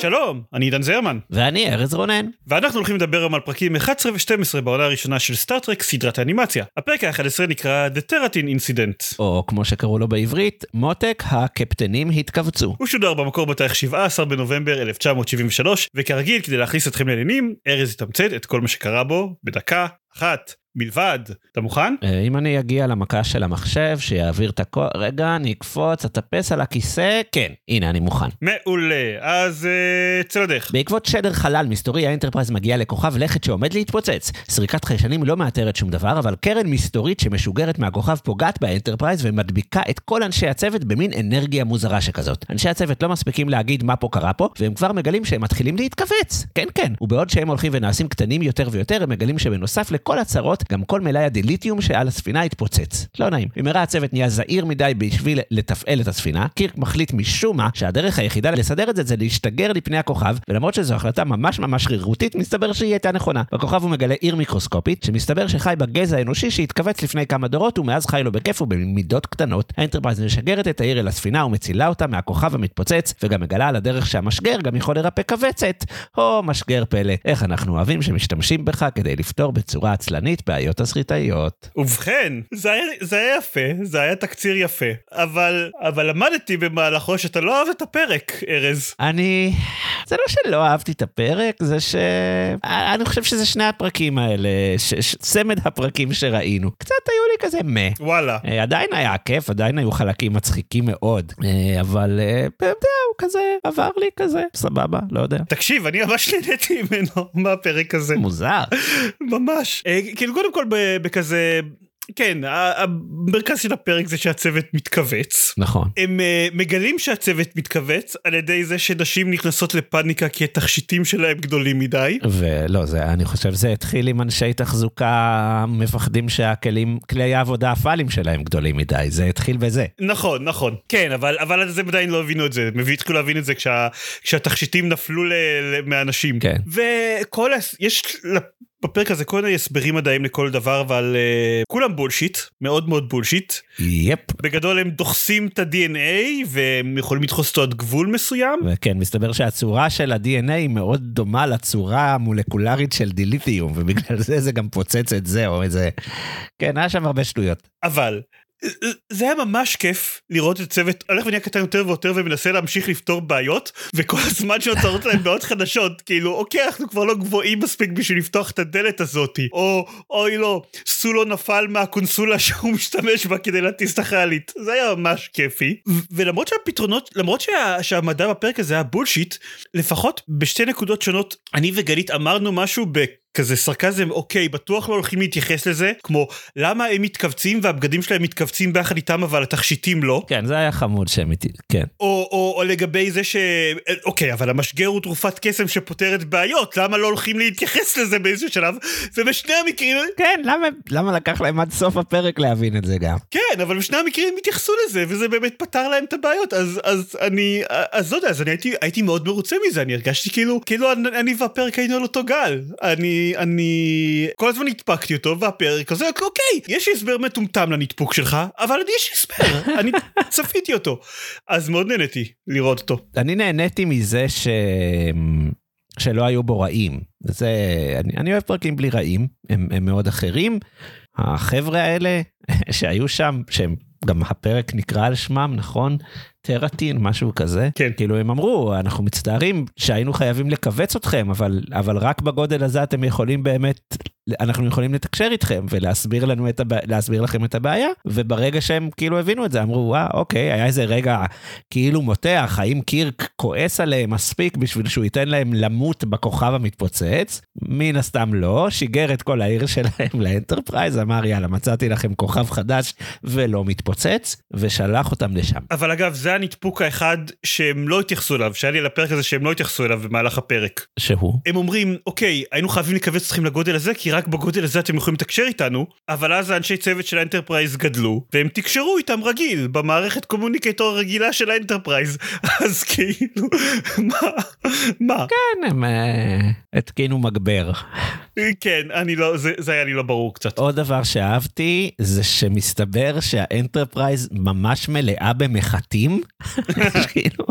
שלום, אני עידן זרמן, ואני ארז רונן. ואנחנו הולכים לדבר היום על פרקים 11 ו-12 בעונה הראשונה של סטאר טרק סדרת האנימציה. הפרק ה-11 נקרא The Terratin Incident. או כמו שקראו לו בעברית, מותק הקפטנים התכווצו. הוא שודר במקור בתאריך 17 בנובמבר 1973, וכרגיל כדי להכניס אתכם לעניינים, ארז יתמצת את כל מה שקרה בו בדקה אחת. מלבד, אתה מוכן? אה, אם אני אגיע למכה של המחשב, שיעביר את הכל, רגע, אני אקפוץ, אטפס על הכיסא, כן, הנה, אני מוכן. מעולה, אז אה, צא לדרך. בעקבות שדר חלל מסתורי, האנטרפרייז מגיע לכוכב לכת שעומד להתפוצץ. סריקת חיישנים לא מאתרת שום דבר, אבל קרן מסתורית שמשוגרת מהכוכב פוגעת באנטרפרייז ומדביקה את כל אנשי הצוות במין אנרגיה מוזרה שכזאת. אנשי הצוות לא מספיקים להגיד מה פה קרה פה, והם כבר מגלים שהם מתחילים להתכווץ. כן, כן. ובעוד שהם הולכים ונעשים קטנים יותר ויותר, הם מגלים שבנוסף לכל הצרות, גם כל מלאי הדליתיום שעל הספינה התפוצץ. לא נעים. במהרה הצוות נהיה זעיר מדי בשביל לתפעל את הספינה. קירק מחליט משום מה שהדרך היחידה לסדר את זה זה להשתגר לפני הכוכב, ולמרות שזו החלטה ממש ממש שרירותית, מסתבר שהיא הייתה נכונה. בכוכב הוא מגלה עיר מיקרוסקופית, שמסתבר שחי בה גזע האנושי שהתכווץ לפני כמה דורות, ומאז חי לו בכיף ובמידות קטנות. האנטרפרייז משגרת את העיר אל הספינה ומצילה אותה מהכוכב המתפוצץ, וגם מגלה על הדרך שהמשגר גם יכול לרפא כווצת. או משגר פלא, איך אנחנו אוהבים שמשתמשים בך כדי לפתור בצורה עצלנית בעיות תסריטאיות. ובכן, זה היה, זה היה יפה, זה היה תקציר יפה, אבל, אבל למדתי במהלכו שאתה לא אוהב את הפרק, ארז. אני... זה לא שלא אהבתי את הפרק, זה ש... אני חושב שזה שני הפרקים האלה, ש... ש... צמד הפרקים שראינו. קצת היו לי כזה מה. וואלה. אה, עדיין היה כיף, עדיין היו חלקים מצחיקים מאוד, אה, אבל אה, אתה יודע, כזה עבר לי כזה, סבבה, לא יודע. תקשיב, אני ממש נהניתי ממנו, מהפרק הזה. מוזר. ממש. כאילו, קודם כל בכזה... כן, המרכז של הפרק זה שהצוות מתכווץ. נכון. הם uh, מגלים שהצוות מתכווץ על ידי זה שנשים נכנסות לפאניקה כי התכשיטים שלהם גדולים מדי. ולא, זה, אני חושב זה התחיל עם אנשי תחזוקה מפחדים שהכלים, כלי העבודה הפאליים שלהם גדולים מדי, זה התחיל בזה. נכון, נכון. כן, אבל, אבל אז הם עדיין לא הבינו את זה, הם התחילו להבין את זה כשה, כשהתכשיטים נפלו ל, ל, מהאנשים. כן. וכל, יש בפרק הזה כל מיני הסברים מדעיים לכל דבר אבל uh, כולם bullshit מאוד מאוד bullshit. Yep. בגדול הם דוחסים את ה-DNA והם יכולים לדחוס אותו עד גבול מסוים. וכן מסתבר שהצורה של ה-DNA היא מאוד דומה לצורה המולקולרית של דיליתיום ובגלל זה זה גם פוצץ את זה או איזה. כן היה שם הרבה שטויות. אבל זה היה ממש כיף לראות את צוות הולך ונהיה קטן יותר ויותר ומנסה להמשיך לפתור בעיות וכל הזמן שנוצרות להם בעיות חדשות כאילו אוקיי אנחנו כבר לא גבוהים מספיק בשביל לפתוח את הדלת הזאתי. או אוי לא סולו נפל מהקונסולה שהוא משתמש בה כדי להטיס את החללית זה היה ממש כיפי. ולמרות שהפתרונות למרות שה, שהמדע בפרק הזה היה בולשיט לפחות בשתי נקודות שונות אני וגלית אמרנו משהו ב... כזה סרקזם אוקיי בטוח לא הולכים להתייחס לזה כמו למה הם מתכווצים והבגדים שלהם מתכווצים ביחד איתם אבל התכשיטים לא. כן זה היה חמוד שהם איתי כן. או, או, או לגבי זה ש... אוקיי אבל המשגר הוא תרופת קסם שפותרת בעיות למה לא הולכים להתייחס לזה באיזשהו שלב ובשני המקרים כן למה למה לקח להם עד סוף הפרק להבין את זה גם כן אבל בשני המקרים הם התייחסו לזה וזה באמת פתר להם את הבעיות אז אז אני אז לא יודע אז אני הייתי הייתי מאוד מרוצה מזה אני הרגשתי כאילו כאילו אני, אני והפרק היינו על אותו גל אני אני כל הזמן נדפקתי אותו והפרק הזה אוקיי יש הסבר מטומטם לנדפוק שלך אבל יש הסבר אני צפיתי אותו. אז מאוד נהניתי לראות אותו. אני נהניתי מזה ש... שלא היו בו רעים. זה אני, אני אוהב פרקים בלי רעים הם, הם מאוד אחרים. החבר'ה האלה שהיו שם שהם גם הפרק נקרא על שמם נכון טרטין משהו כזה כן כאילו הם אמרו אנחנו מצטערים שהיינו חייבים לכווץ אתכם אבל אבל רק בגודל הזה אתם יכולים באמת אנחנו יכולים לתקשר איתכם ולהסביר לנו את הבע... להסביר לכם את הבעיה, וברגע שהם כאילו הבינו את זה, אמרו, וואה, אוקיי, היה איזה רגע כאילו מותח, האם קירק כועס עליהם מספיק בשביל שהוא ייתן להם למות בכוכב המתפוצץ? מן הסתם לא, שיגר את כל העיר שלהם לאנטרפרייז, אמר, יאללה, מצאתי לכם כוכב חדש ולא מתפוצץ, ושלח אותם לשם. אבל אגב, זה הנדפוק האחד שהם לא התייחסו אליו, שהיה לי על הפרק הזה שהם לא התייחסו אליו במהלך הפרק. שהוא? הם אומרים, אוקיי, היינו חייבים לכווץ אתכם לגודל הזה, כי רק בגודל הזה אתם יכולים לתקשר איתנו, אבל אז האנשי צוות של האנטרפרייז גדלו, והם תקשרו איתם רגיל, במערכת communicator הרגילה של האנטרפרייז. אז כאילו, מה? מה? כן, הם אה, התקינו מגבר. כן, אני לא, זה, זה היה לי לא ברור קצת. עוד דבר שאהבתי, זה שמסתבר שהאנטרפרייז ממש מלאה במחטים. כאילו,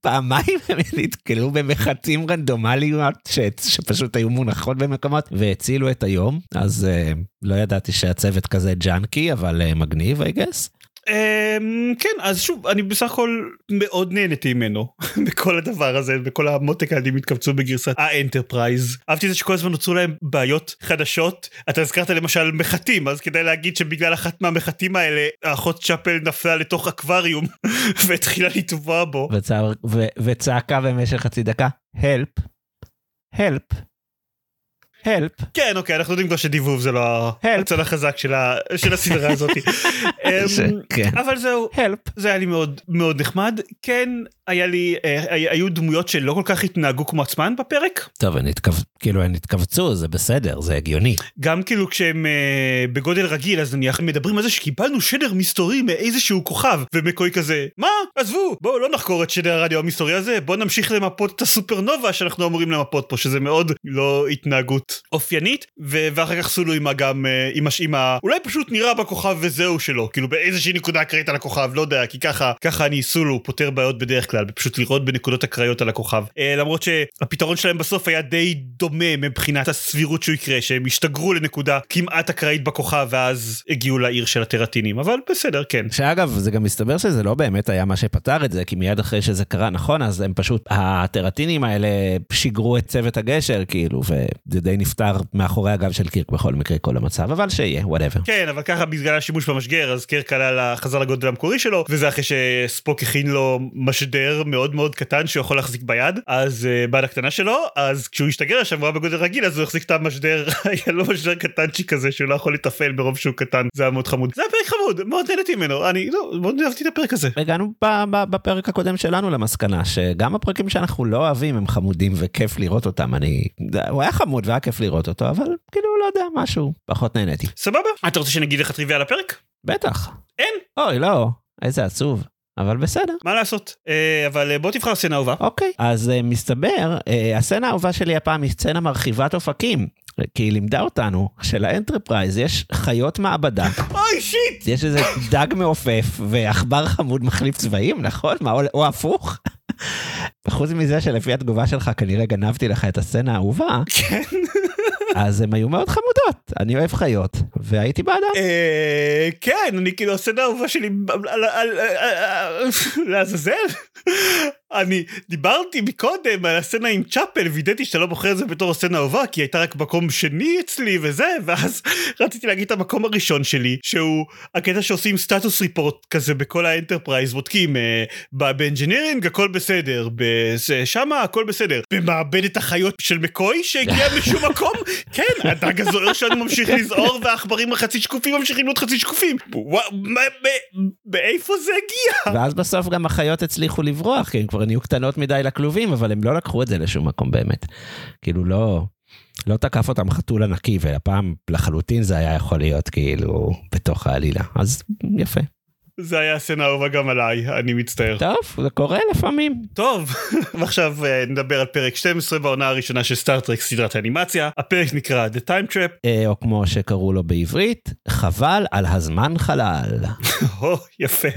פעמיים הם נתקלו במחטים רנדומליות ש... שפשוט היו מונחות במקומות והצילו את היום, אז uh, לא ידעתי שהצוות כזה ג'אנקי, אבל uh, מגניב, I guess. אמ, כן אז שוב אני בסך הכל מאוד נהניתי ממנו בכל הדבר הזה בכל המותק הילדים התכווצו בגרסת האנטרפרייז. אהבתי את זה שכל הזמן נוצרו להם בעיות חדשות. אתה הזכרת למשל מחטים אז כדאי להגיד שבגלל אחת מהמחטים האלה האחות צ'אפל נפלה לתוך אקווריום והתחילה לטבוע בו. וצעקה במשך חצי דקה. Help. Help help. כן אוקיי אנחנו יודעים כבר שדיבוב זה לא הצד החזק של, ה... של הסדרה הזאת. כן. אבל זהו help. זה היה לי מאוד מאוד נחמד כן היה לי אה, היו דמויות שלא כל כך התנהגו כמו עצמן בפרק. טוב הן התכו... כאילו הן התכווצו זה בסדר זה הגיוני. גם כאילו כשהם אה, בגודל רגיל אז נניח מדברים על זה שקיבלנו שדר מסתורי מאיזשהו כוכב ומקוי כזה מה עזבו בואו לא נחקור את שדר הרדיו המסתורי הזה בואו נמשיך למפות את הסופרנובה שאנחנו אמורים למפות פה שזה מאוד לא התנהגות אופיינית. ו- ואחר כך סולו עם גם אה, עם, הש... עם ה... אולי פשוט נראה בכוכב וזהו שלו. כאילו באיזושהי נקודה אקראית על הכוכב לא יודע כי ככה ככה אני סולו פותר בעיות בדרך כלל פשוט לראות בנקודות אקראיות על הכוכב. אה, למרות שהפתרון שלהם בסוף היה די דומה מבחינת הסבירות שהוא יקרה שהם השתגרו לנקודה כמעט אקראית בכוכב ואז הגיעו לעיר של הטרטינים אבל בסדר כן. שאגב זה גם מסתבר שזה לא באמת היה מה שפתר את זה כי מיד אחרי שזה קרה נכון אז הם פשוט הטרטינים האלה שיגרו את צוות הגשר כאילו וזה די נפתר מאחורי הגב של קירק בכל מקרה כל המצב אבל שיהיה whatever. כן אבל ככה בגלל השימוש במשגר אז קירק עלה חזר לגודל המקורי שלו וזה אחרי שספוק הכין לו משדר מאוד מאוד קטן שיכול להחזיק ביד אז uh, ביד הקטנה שלו אז כשהוא השתגר עכשיו הוא היה בגודל רגיל אז הוא החזיק את המשדר היה לו משדר קטנצ'יק כזה שהוא לא יכול לתפעל מרוב שהוא קטן זה היה מאוד חמוד זה היה פרק חמוד מאוד נהניתי ממנו אני לא מאוד אהבתי את הפרק הזה. הגענו בפרק הקודם שלנו למסקנה שגם הפרקים שאנחנו לא אוהבים הם חמודים וכיף לראות אותם אז הוא היה חמוד והיה כיף לראות אותו אבל כאילו לא יודע משהו פחות נהניתי. סבבה אתה רוצה שנגיד לך טריוויה על הפרק? בטח. אין. אוי לא איזה עצוב. אבל בסדר. מה לעשות, אה, אבל בוא תבחר סצנה אהובה. אוקיי, אז אה, מסתבר, אה, הסצנה האהובה שלי הפעם היא סצנה מרחיבת אופקים. כי היא לימדה אותנו שלאנטרפרייז יש חיות מעבדה. אוי שיט! יש איזה דג מעופף ועכבר חמוד מחליף צבעים, נכון? מה, או, או הפוך? חוץ מזה שלפי התגובה שלך כנראה גנבתי לך את הסצנה האהובה. כן. אז הן היו מאוד חמודות, אני אוהב חיות, והייתי בעדן. כן, אני כאילו הסצנה האהובה שלי, לעזאזל. אני דיברתי מקודם על הסצנה עם צ'אפל, וידאתי שאתה לא בוחר את זה בתור הסצנה אהובה, כי הייתה רק מקום שני אצלי וזה, ואז רציתי להגיד את המקום הראשון שלי, שהוא הקטע שעושים status report כזה בכל האנטרפרייז, בודקים ב engineering הכל בסדר, שמה הכל בסדר, במעבדת החיות של מקוי שהגיע משום מקום, כן, הדג הזוהר שלנו ממשיך לזהור והעכברים החצי שקופים ממשיכים להיות חצי שקופים, מאיפה זה הגיע? ואז בסוף גם החיות הצליחו לברוח, כי הם כבר נהיו קטנות מדי לכלובים, אבל הם לא לקחו את זה לשום מקום באמת. כאילו לא, לא תקף אותם חתול ענקי, והפעם לחלוטין זה היה יכול להיות כאילו בתוך העלילה, אז יפה. זה היה סצנה אהובה גם עליי, אני מצטער. טוב, זה קורה לפעמים. טוב, ועכשיו נדבר על פרק 12 בעונה הראשונה של סטארטרק סדרת האנימציה. הפרק נקרא The Time Trap. או כמו שקראו לו בעברית, חבל על הזמן חלל. או, יפה.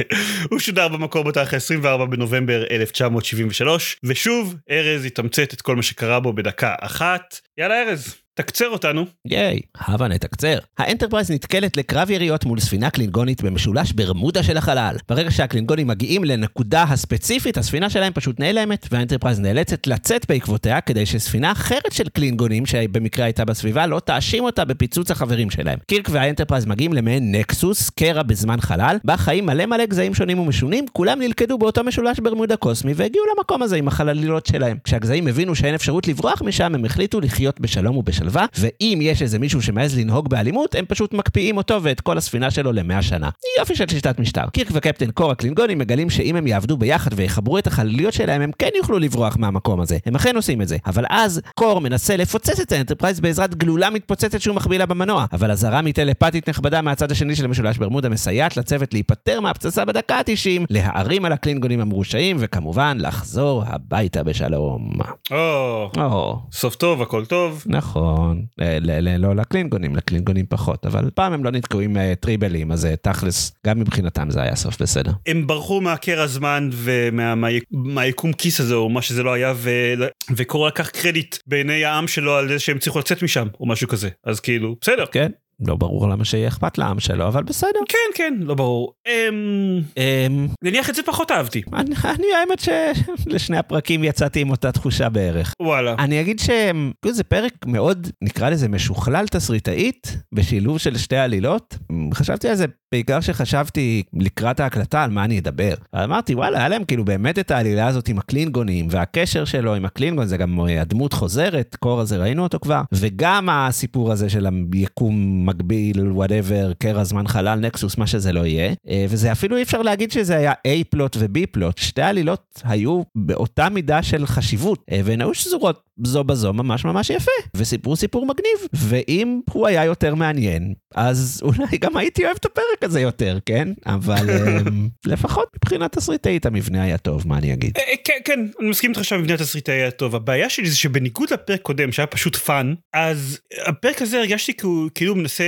הוא שודר במקור בתאריך 24 בנובמבר 1973, ושוב, ארז יתמצת את כל מה שקרה בו בדקה אחת. יאללה ארז. תקצר אותנו. ייי, הבה נתקצר. האנטרפרייז נתקלת לקרב יריות מול ספינה קלינגונית במשולש ברמודה של החלל. ברגע שהקלינגונים מגיעים לנקודה הספציפית, הספינה שלהם פשוט נעלמת, והאנטרפרייז נאלצת לצאת בעקבותיה כדי שספינה אחרת של קלינגונים, שבמקרה הייתה בסביבה, לא תאשים אותה בפיצוץ החברים שלהם. קירק והאנטרפרייז מגיעים למעין נקסוס, קרע בזמן חלל, בה חיים מלא מלא גזעים שונים ומשונים, כולם נלכדו באותו משולש ברמודה קוסמי והגיעו למקום הזה עם החלליות שלהם. כשהגזעים הבינו שאין אפשרות לברוח משם, הם החליטו לחיות בשלום ובשלווה, ואם יש איזה מישהו שמעז לנהוג באלימות, הם פשוט מקפיאים אותו ואת כל הספינה שלו למאה שנה. יופי של שיטת משטר. קירק וקפטן קור הקלינגונים מגלים שאם הם יעבדו ביחד ויחברו את החלליות שלהם, הם כן יוכלו לברוח מהמקום הזה. הם אכן עושים את זה. אבל אז קור מנסה לפוצץ את האנטרפרייז בעזרת גלולה מתפוצצת שהוא מחביא לה במנוע. אבל עזרה מטלפתית נכבדה מהצד השני של המשולש ברמודה מסייעת לצוות להיפטר מהפצצה בדקה ה-90, להערים על הקלינגונים המרושעים, וכמובן לחזור הביתה בשלום. או, או, סוף טוב, הכל טוב. נכון. ל- ל- ל- לא לקלינגונים, לקלינגונים פחות, אבל פעם הם לא נתקעו עם אה, טריבלים, אז אה, תכלס, גם מבחינתם זה היה סוף בסדר. הם ברחו מהקרע הזמן ומהיקום כיס הזה או מה שזה לא היה. וקורא לקח קרדיט בעיני העם שלו על זה שהם צריכו לצאת משם או משהו כזה אז כאילו בסדר כן, לא ברור למה שיהיה אכפת לעם שלו, אבל בסדר. כן כן לא ברור. אמ... אמ, נניח את זה פחות אהבתי אני, אני האמת שלשני הפרקים יצאתי עם אותה תחושה בערך. וואלה. אני אגיד שזה פרק מאוד, נקרא לזה משוכלל תסריטאית, בשילוב של שתי עלילות. חשבתי על זה בעיקר שחשבתי לקראת ההקלטה על מה אני אדבר. אמרתי, וואלה, היה להם כאילו באמת את העלילה הזאת עם הקלינגונים, והקשר שלו עם הקלינגון, זה גם אה, הדמות חוזרת, קור הזה ראינו אותו כבר, וגם הסיפור הזה של היקום מקביל, whatever, קרע זמן חלל, נקסוס, מה שזה לא יהיה. אה, וזה אפילו אי אפשר להגיד שזה היה A plot ו-B plot, שתי עלילות היו באותה מידה של חשיבות, אה, והן היו שזורות זו בזו ממש ממש יפה, וסיפרו סיפור מגניב. ואם הוא היה יותר מעניין, אז אולי גם הייתי אוהב את הפרק הזה יותר, כן? אבל אמ, לפחות מבחינת תסריטאית המבנה היה טוב, מה אני אגיד? אה, אה, כן, כן, אני מסכים איתך שהמבנה התסריטאי היה טוב. הבעיה שלי זה שבניגוד לפרק קודם, שהיה פשוט fun, אז הפרק הזה הרגשתי כאילו- כאילו מנסה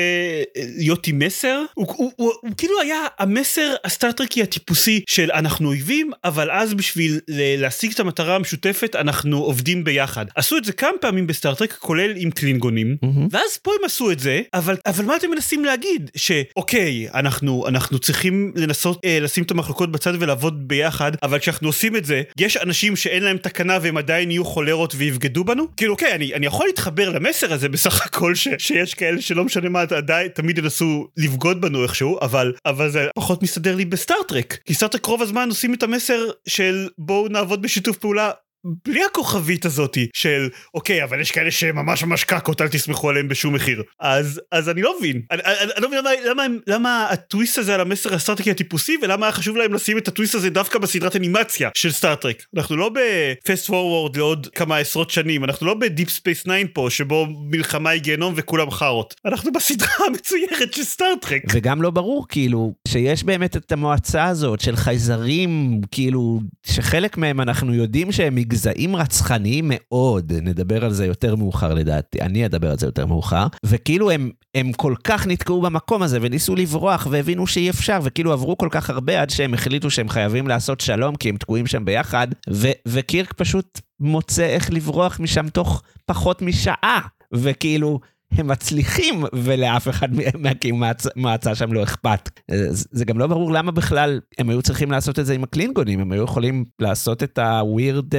אה, להיות עם מסר. הוא, כאילו היה המסר הסטארטרקי הטיפוסי של אנחנו אויבים, אבל אז בשביל להשיג את המטרה המשותפת אנחנו עובדים ביחד. עשו את זה כמה פעמים בסטארטרק, כולל עם קלינגונים, מהמם. ואז פה הם עשו את זה, אבל, אבל מה אתם מנסים להגיד? שאוקיי, אנחנו, אנחנו צריכים לנסות אה, לשים את המחלוקות בצד ולעבוד ביחד, אבל כשאנחנו עושים את זה, יש אנשים שאין להם תקנה והם עדיין יהיו חולרות ויבגדו בנו? כאילו, אוקיי, אני, אני יכול להתחבר למסר הזה בסך הכל, ש, שיש כאלה שלא משנה מה, עדיין תמיד ינסו לבגוד בנו איכשהו, אבל, אבל זה פחות מסתדר לי בסטארטרק. כי סטארטרק רוב הזמן עושים את המסר של בואו נעבוד בשיתוף פעולה בלי הכוכבית הזאתי של אוקיי אבל יש כאלה שממש ממש קקות אל תסמכו עליהם בשום מחיר. אז אז אני לא מבין. אני, אני, אני לא מבין למה, למה, למה הטוויסט הזה על המסר הסטארטרקי הטיפוסי ולמה היה חשוב להם לשים את הטוויסט הזה דווקא בסדרת אנימציה של סטארטרק אנחנו לא ב fast forward לעוד כמה עשרות שנים אנחנו לא בדיפ ספייס 9 פה שבו מלחמה היא גיהנום וכולם חארות. אנחנו בסדרה המצוירת של סטארטרק וגם לא ברור, כאילו, שיש באמת את המועצה הזאת של חייזרים, כאילו, שחלק מהם אנחנו יודעים שהם מגזעים רצחניים מאוד, נדבר על זה יותר מאוחר לדעתי, אני אדבר על זה יותר מאוחר, וכאילו הם, הם כל כך נתקעו במקום הזה וניסו לברוח והבינו שאי אפשר, וכאילו עברו כל כך הרבה עד שהם החליטו שהם חייבים לעשות שלום כי הם תקועים שם ביחד, ו- וקירק פשוט מוצא איך לברוח משם תוך פחות משעה, וכאילו... הם מצליחים ולאף אחד מהמועצה שם לא אכפת. זה זה גם לא ברור למה בכלל הם היו צריכים לעשות את זה עם הקלינגונים, הם היו יכולים לעשות את ה-weird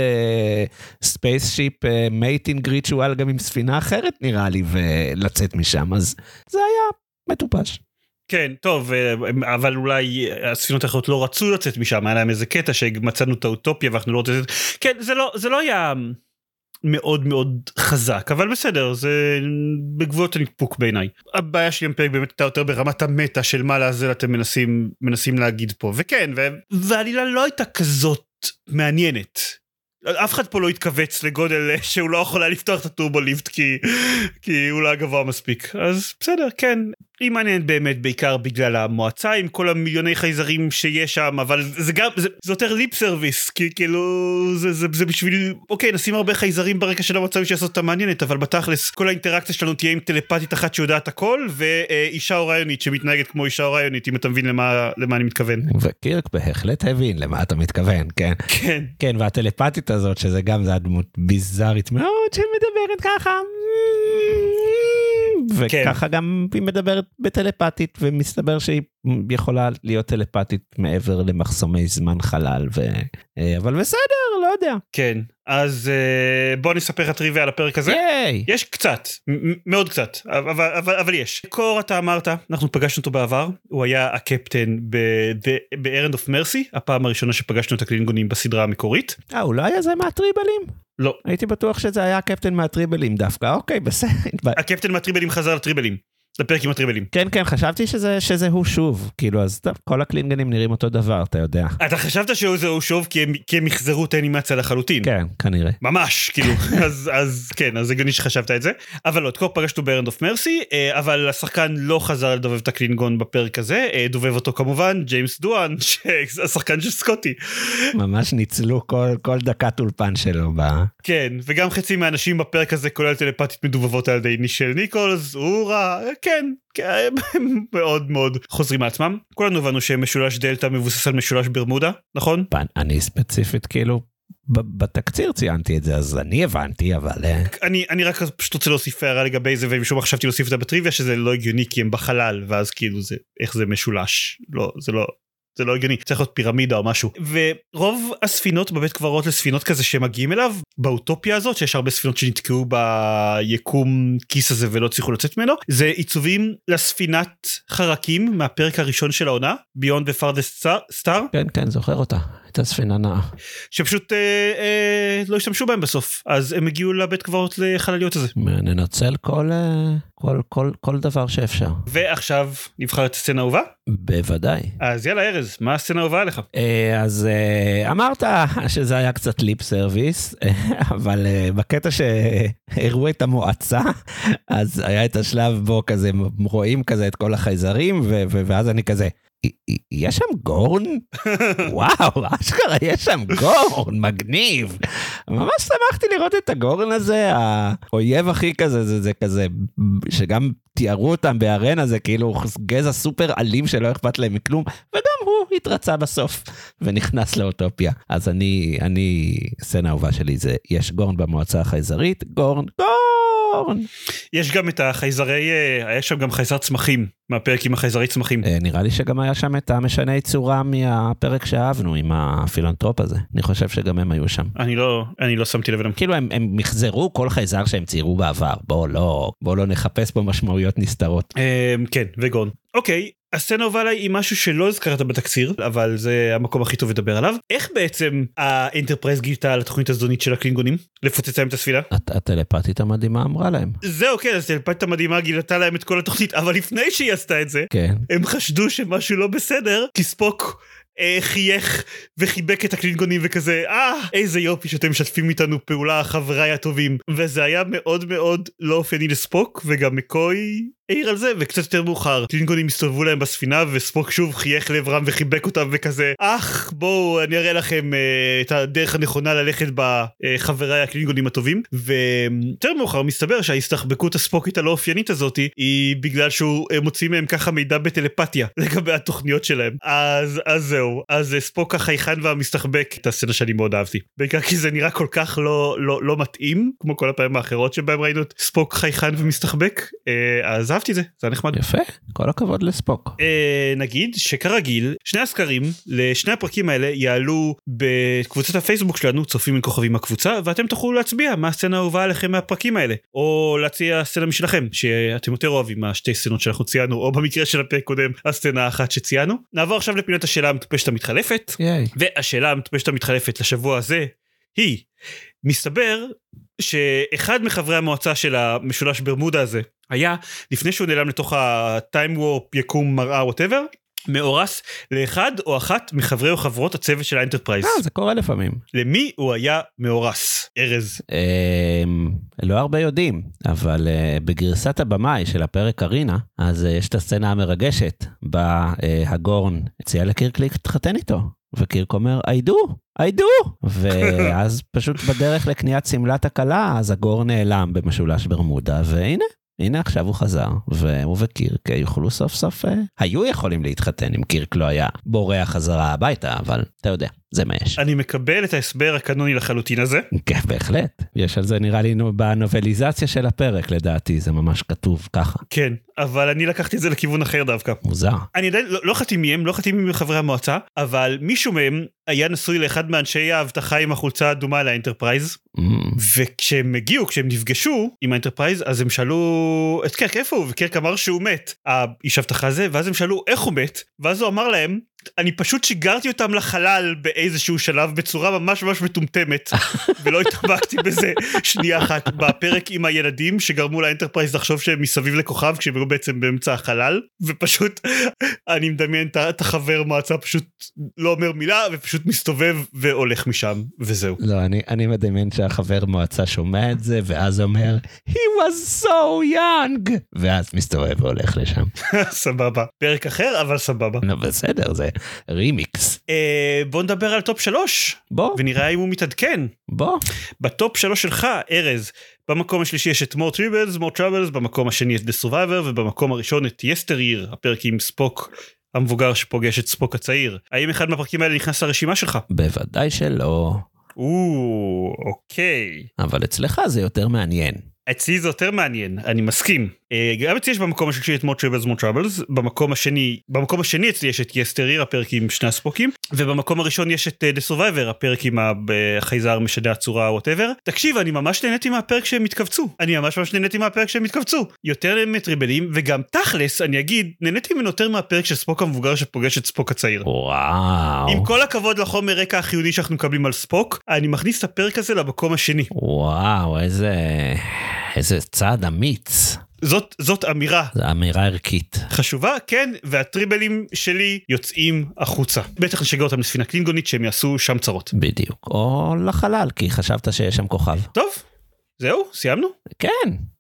spaceship mating ritual גם עם ספינה אחרת נראה לי ולצאת משם, אז זה היה מטופש. כן, טוב, אה, אבל אולי הספינות האחרות לא רצו לצאת משם, היה להם איזה קטע שמצאנו את האוטופיה ואנחנו לא רוצים... כן, זה לא, זה לא היה מאוד מאוד חזק, אבל בסדר, זה בגבולות הניפוק בעיניי. הבעיה שלי עם פרק באמת הייתה יותר ברמת המטה של מה לעזל אתם מנסים, מנסים להגיד פה, וכן, והעלילה לא הייתה כזאת מעניינת. אף אחד פה לא התכווץ לגודל שהוא לא יכול היה לפתוח את הטורבו ליפט כי, כי הוא לא היה גבוה מספיק. אז בסדר, כן. היא מעניינת באמת בעיקר בגלל המועצה עם כל המיליוני חייזרים שיש שם, אבל זה גם, זה, זה יותר lip service, כי כאילו זה, זה, זה בשביל, אוקיי, נשים הרבה חייזרים ברקע של המועצה בשביל לעשות אותה מעניינת, אבל בתכלס כל האינטראקציה שלנו תהיה עם טלפתית אחת שיודעת הכל, ואישה אוריונית שמתנהגת כמו אישה אוריונית, אם אתה מבין למה, למה אני מתכוון. וקירק בהחלט הבין למה אתה מתכוון, כן. כן. כן, והטלפתית הזאת, שזה גם, זה הדמות ביזארית מאוד שמדברת ככה. וככה גם היא מדברת בטלפתית, ומסתבר שהיא יכולה להיות טלפתית מעבר למחסומי זמן חלל, ו... אה, אבל בסדר, לא יודע. כן, אז uh, בוא נספר לך טריוויה על הפרק הזה. ייי! יש קצת, מאוד קצת, אבל, אבל, אבל יש. קור אתה אמרת, אנחנו פגשנו אותו בעבר, הוא היה הקפטן ב-Errand of Mercy, הפעם הראשונה שפגשנו את הקלינגונים בסדרה המקורית. אה, הוא לא היה זה מהטריבלים? לא. הייתי בטוח שזה היה הקפטן מהטריבלים דווקא, אוקיי, בסדר. הקפטן מהטריבלים חזר לטריבלים, לפרק עם הטריבלים. כן, כן, חשבתי שזה, שזה הוא שוב. כאילו, אז טוב, כל הקלינגנים נראים אותו דבר, אתה יודע. אתה חשבת שהוא זהו שוב כי הם, כי הם מחזרו את האנימציה לחלוטין. כן, כנראה. ממש, כאילו, אז, אז כן, אז הגיוני שחשבת את זה. אבל לא, את כה פגשנו of Mercy, אה, אבל השחקן לא חזר לדובב את הקלינגון בפרק הזה, אה, דובב אותו כמובן ג'יימס דואן, השחקן של סקוטי. ממש ניצלו כל, כל דקת אולפן שלו ב... כן, וגם חצי מהאנשים בפרק הזה, כולל טלפתית מדובבות על ידי נישל ניקולס, אורה, כן, כן, הם מאוד מאוד חוזרים מעצמם. כולנו הבנו שמשולש דלתא מבוסס על משולש ברמודה, נכון? אני ספציפית, כאילו, בתקציר ציינתי את זה, אז אני הבנתי, אבל... אה, אני, אני רק פשוט רוצה להוסיף הערה לגבי זה ומשום מה חשבתי להוסיף את זה בטריוויה שזה לא הגיוני כי הם בחלל ואז כאילו זה איך זה משולש לא זה לא זה לא הגיוני צריך להיות פירמידה או משהו ורוב הספינות בבית קברות לספינות כזה שמגיעים אליו באוטופיה הזאת שיש הרבה ספינות שנתקעו ביקום כיס הזה ולא הצליחו לצאת ממנו זה עיצובים לספינת חרקים מהפרק הראשון של העונה ביונד ופרדסט סטאר כן, כן, זוכר אותה. הייתה ספינה נאה. שפשוט אה, אה, לא השתמשו בהם בסוף אז הם הגיעו לבית קברות לחלליות הזה ננצל כל, אה, כל, כל, כל דבר שאפשר. ועכשיו נבחר את הסצנה האהובה בוודאי. אז יאללה ארז מה הסצנה האהובה עליך אה, אז אה, אמרת שזה היה קצת lip service, אה, אבל אה, בקטע שהראו את המועצה, אז היה את השלב בו כזה רואים כזה את כל החייזרים, ו- ו- ואז אני כזה, "י- י- יש שם גורן? וואו, אשכרה יש שם גורן, מגניב. ממש שמחתי לראות את הגורן הזה, האויב הכי כזה, זה, זה כזה, שגם תיארו אותם בארנה, זה כאילו גזע סופר אלים שלא אכפת להם מכלום, וגם הוא התרצה בסוף ונכנס לאוטופיה. אז אני, אני, סצנה אהובה שלי זה, יש גורן במועצה החייזרית, גורן, גורן. יש גם את החייזרי אה, היה שם גם חייזר צמחים מהפרק עם החייזרי צמחים אה, נראה לי שגם היה שם את המשני צורה מהפרק שאהבנו עם הפילנטרופ הזה. אני חושב שגם הם היו שם. אני לא אני לא שמתי לב אליהם כאילו הם, הם מחזרו כל חייזר שהם ציירו בעבר, בואו לא, בואו לא נחפש פה משמעויות נסתרות. אה, כן וגם אוקיי הסצנה אליי היא משהו שלא הזכרת בתקציר אבל זה המקום הכי טוב לדבר עליו איך בעצם האנטרפרייז גילתה על התוכנית הזדונית של הקלינגונים לפוצץ להם את הספינה הט- הטלפתית המדהימה אמרה להם. זהו כן אז טלפתית המדהימה גילתה להם את כל התוכנית אבל לפני שהיא עשתה את זה כן. הם חשדו שמשהו לא בסדר כי ספוק אה, חייך וחיבק את הקלינגונים וכזה אה איזה יופי שאתם משתפים איתנו פעולה חבריי הטובים וזה היה מאוד מאוד לא אופייני לספוק וגם מקוי העיר על זה וקצת יותר מאוחר. קלינגונים הסתובבו להם בספינה וספוק שוב חייך לעברם וחיבק אותם וכזה אה בואו אני אראה לכם אה, את הדרך הנכונה ללכת בה חבריי הקלינגונים הטובים. ויותר מאוחר מסתבר שההסתחבקות הספוקית הלא אופיינית הזאתי היא בגלל שהוא אה, מוציא מהם ככה מידע בטלפתיה לגבי התוכניות שלהם. אז אז זהו. אז אה, ספוק החייכן והמסתחבק את הסצנה שאני מאוד אהבתי. בעיקר כי זה נראה כל כך לא לא לא מתאים כמו כל הפעמים האחרות שבהם ראינו את ספוק חייכן ומסתחבק אה, אז אהבתי את זה זה היה נחמד. יפה, כל הכבוד לספוק. אה, נגיד שכרגיל שני הסקרים לשני הפרקים האלה יעלו בקבוצת הפייסבוק שלנו צופים עם כוכבים הקבוצה ואתם תוכלו להצביע מה הסצנה האהובה עליכם מהפרקים האלה או להציע סצנה משלכם שאתם יותר אוהבים מהשתי סצנות שאנחנו ציינו או במקרה של הפרק קודם הסצנה האחת שציינו נעבור עכשיו לפינת השאלה המטופשת המתחלפת ייי. והשאלה המטופשת המתחלפת לשבוע הזה היא מסתבר שאחד מחברי המועצה של המשולש ברמודה הזה היה לפני שהוא נעלם לתוך ה time warp יקום מראה whatever מאורס לאחד או אחת מחברי או חברות הצוות של האנטרפרייז אה, זה קורה לפעמים. למי הוא היה מאורס ארז? אמ, לא הרבה יודעים, אבל אה, בגרסת הבמאי של הפרק ארינה, אז אה, יש את הסצנה המרגשת בה הגורן הציע לקירק להתחתן איתו, וקירק אומר, I do, I do, ואז פשוט בדרך לקניית שמלת הכלה, אז הגורן נעלם במשולש ברמודה, והנה. הנה עכשיו הוא חזר, והוא וקירק יוכלו סוף סוף, אה, היו יכולים להתחתן אם קירק לא היה בורח חזרה הביתה, אבל אתה יודע. זה מה יש. אני מקבל את ההסבר הקנוני לחלוטין הזה. כן, בהחלט. יש על זה נראה לי נו- בנובליזציה של הפרק לדעתי, זה ממש כתוב ככה. כן, אבל אני לקחתי את זה לכיוון אחר דווקא. מוזר. אני עדיין לא, לא החלטתי מי הם, לא החלטתי מי חברי המועצה, אבל מישהו מהם היה נשוי לאחד מאנשי האבטחה עם החולצה האדומה לאנטרפרייז, Mm, וכשהם הגיעו, כשהם נפגשו עם האנטרפרייז, אז הם שאלו את קרק איפה הוא, וקרק אמר שהוא מת, האיש אבטחה הזה, ואז הם שאלו איך הוא מת, ואז הוא אמר להם, אני פשוט שיגרתי אותם לחלל באיזשהו שלב בצורה ממש ממש מטומטמת, ולא התעמקתי בזה שנייה אחת בפרק עם הילדים שגרמו לאנטרפרייז לחשוב שהם מסביב לכוכב כשהם היו בעצם באמצע החלל, ופשוט אני מדמיין את החבר מועצה פשוט לא אומר מילה ופשוט מסתובב והולך משם, וזהו. לא, אני, אני מדמיין שהחבר מועצה שומע את זה, ואז אומר, He was so young! ואז מסתובב והולך לשם. סבבה. פרק אחר אבל סבבה. נו, בסדר, זה רימיקס. אה, בוא נדבר על טופ שלוש בוא, ונראה אם הוא מתעדכן. בוא. בטופ שלוש שלך ארז במקום השלישי יש את more tribbles more travels במקום השני את the survivor ובמקום הראשון את yesteryear הפרק עם ספוק המבוגר שפוגש את ספוק הצעיר. האם אחד מהפרקים האלה נכנס לרשימה שלך? בוודאי שלא, או אוקיי. אבל אצלך זה יותר מעניין. אצלי זה יותר מעניין, אני מסכים. אה, גם אצלי יש במקום השלישי את more tribbles more travels, במקום השני, במקום השני אצלי יש את yesteryear הפרק עם שני הספוקים, ובמקום הראשון יש את אה, the survivor הפרק עם החייזר משנה הצורה whatever. תקשיב, אני ממש נהניתי מהפרק שהם התכווצו, אני ממש ממש נהניתי מהפרק שהם התכווצו. יותר מטריבלים, וגם תכלס, אני אגיד, נהניתי ממנו יותר מהפרק של ספוק המבוגר שפוגש את ספוק הצעיר. וואו. עם כל הכבוד לחומר רקע החיוני שאנחנו מקבלים על ספוק, אני מכניס את הפרק הזה למקום השני. וואו, איזה... איזה צעד אמיץ. זאת, זאת אמירה זו אמירה ערכית. חשובה, כן, והטריבלים שלי יוצאים החוצה. בטח נשגר אותם לספינה קלינגונית שהם יעשו שם צרות. בדיוק. או לחלל, כי חשבת שיש שם כוכב. טוב, זהו, סיימנו? כן,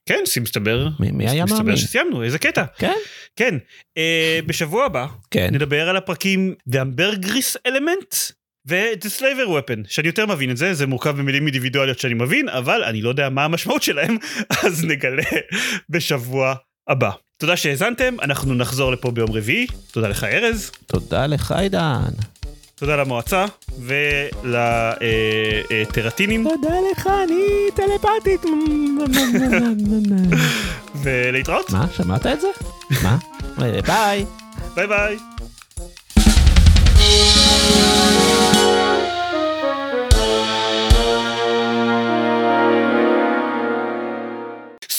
כן, מסתבר. מי- מי היה מסתבר מאמין? שסיימנו, איזה קטע. כן, כן, אה, בשבוע הבא כן. נדבר על הפרקים The Ambergris Element ו-The Slaver Weapon, שאני יותר מבין את זה, זה מורכב במילים אינדיבידואליות שאני מבין, אבל אני לא יודע מה המשמעות שלהם, אז נגלה בשבוע הבא. תודה שהאזנתם, אנחנו נחזור לפה ביום רביעי, תודה לך ארז. תודה לך, עידן. תודה למועצה ולטרטינים תודה לך, אני טלפתית. ולהתראות מה, שמעת את זה? מה? ביי. ביי ביי.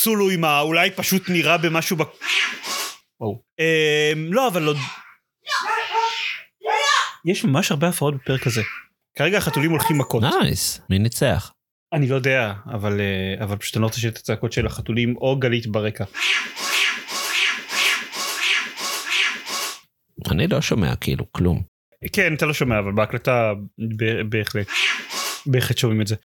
סולו עם ה... אולי פשוט נראה במשהו ב... אמ, לא, אבל עוד... יש ממש הרבה הפרעות בפרק הזה. כרגע החתולים הולכים מכות. נייס. מי ניצח? אני לא יודע, אבל, אה, אבל פשוט אני לא רוצה שיהיה את הצעקות של החתולים או גלית ברקע. אני לא שומע כאילו כלום. כן, אתה לא שומע, אבל בהקלטה בהחלט. בהחלט שומעים את זה.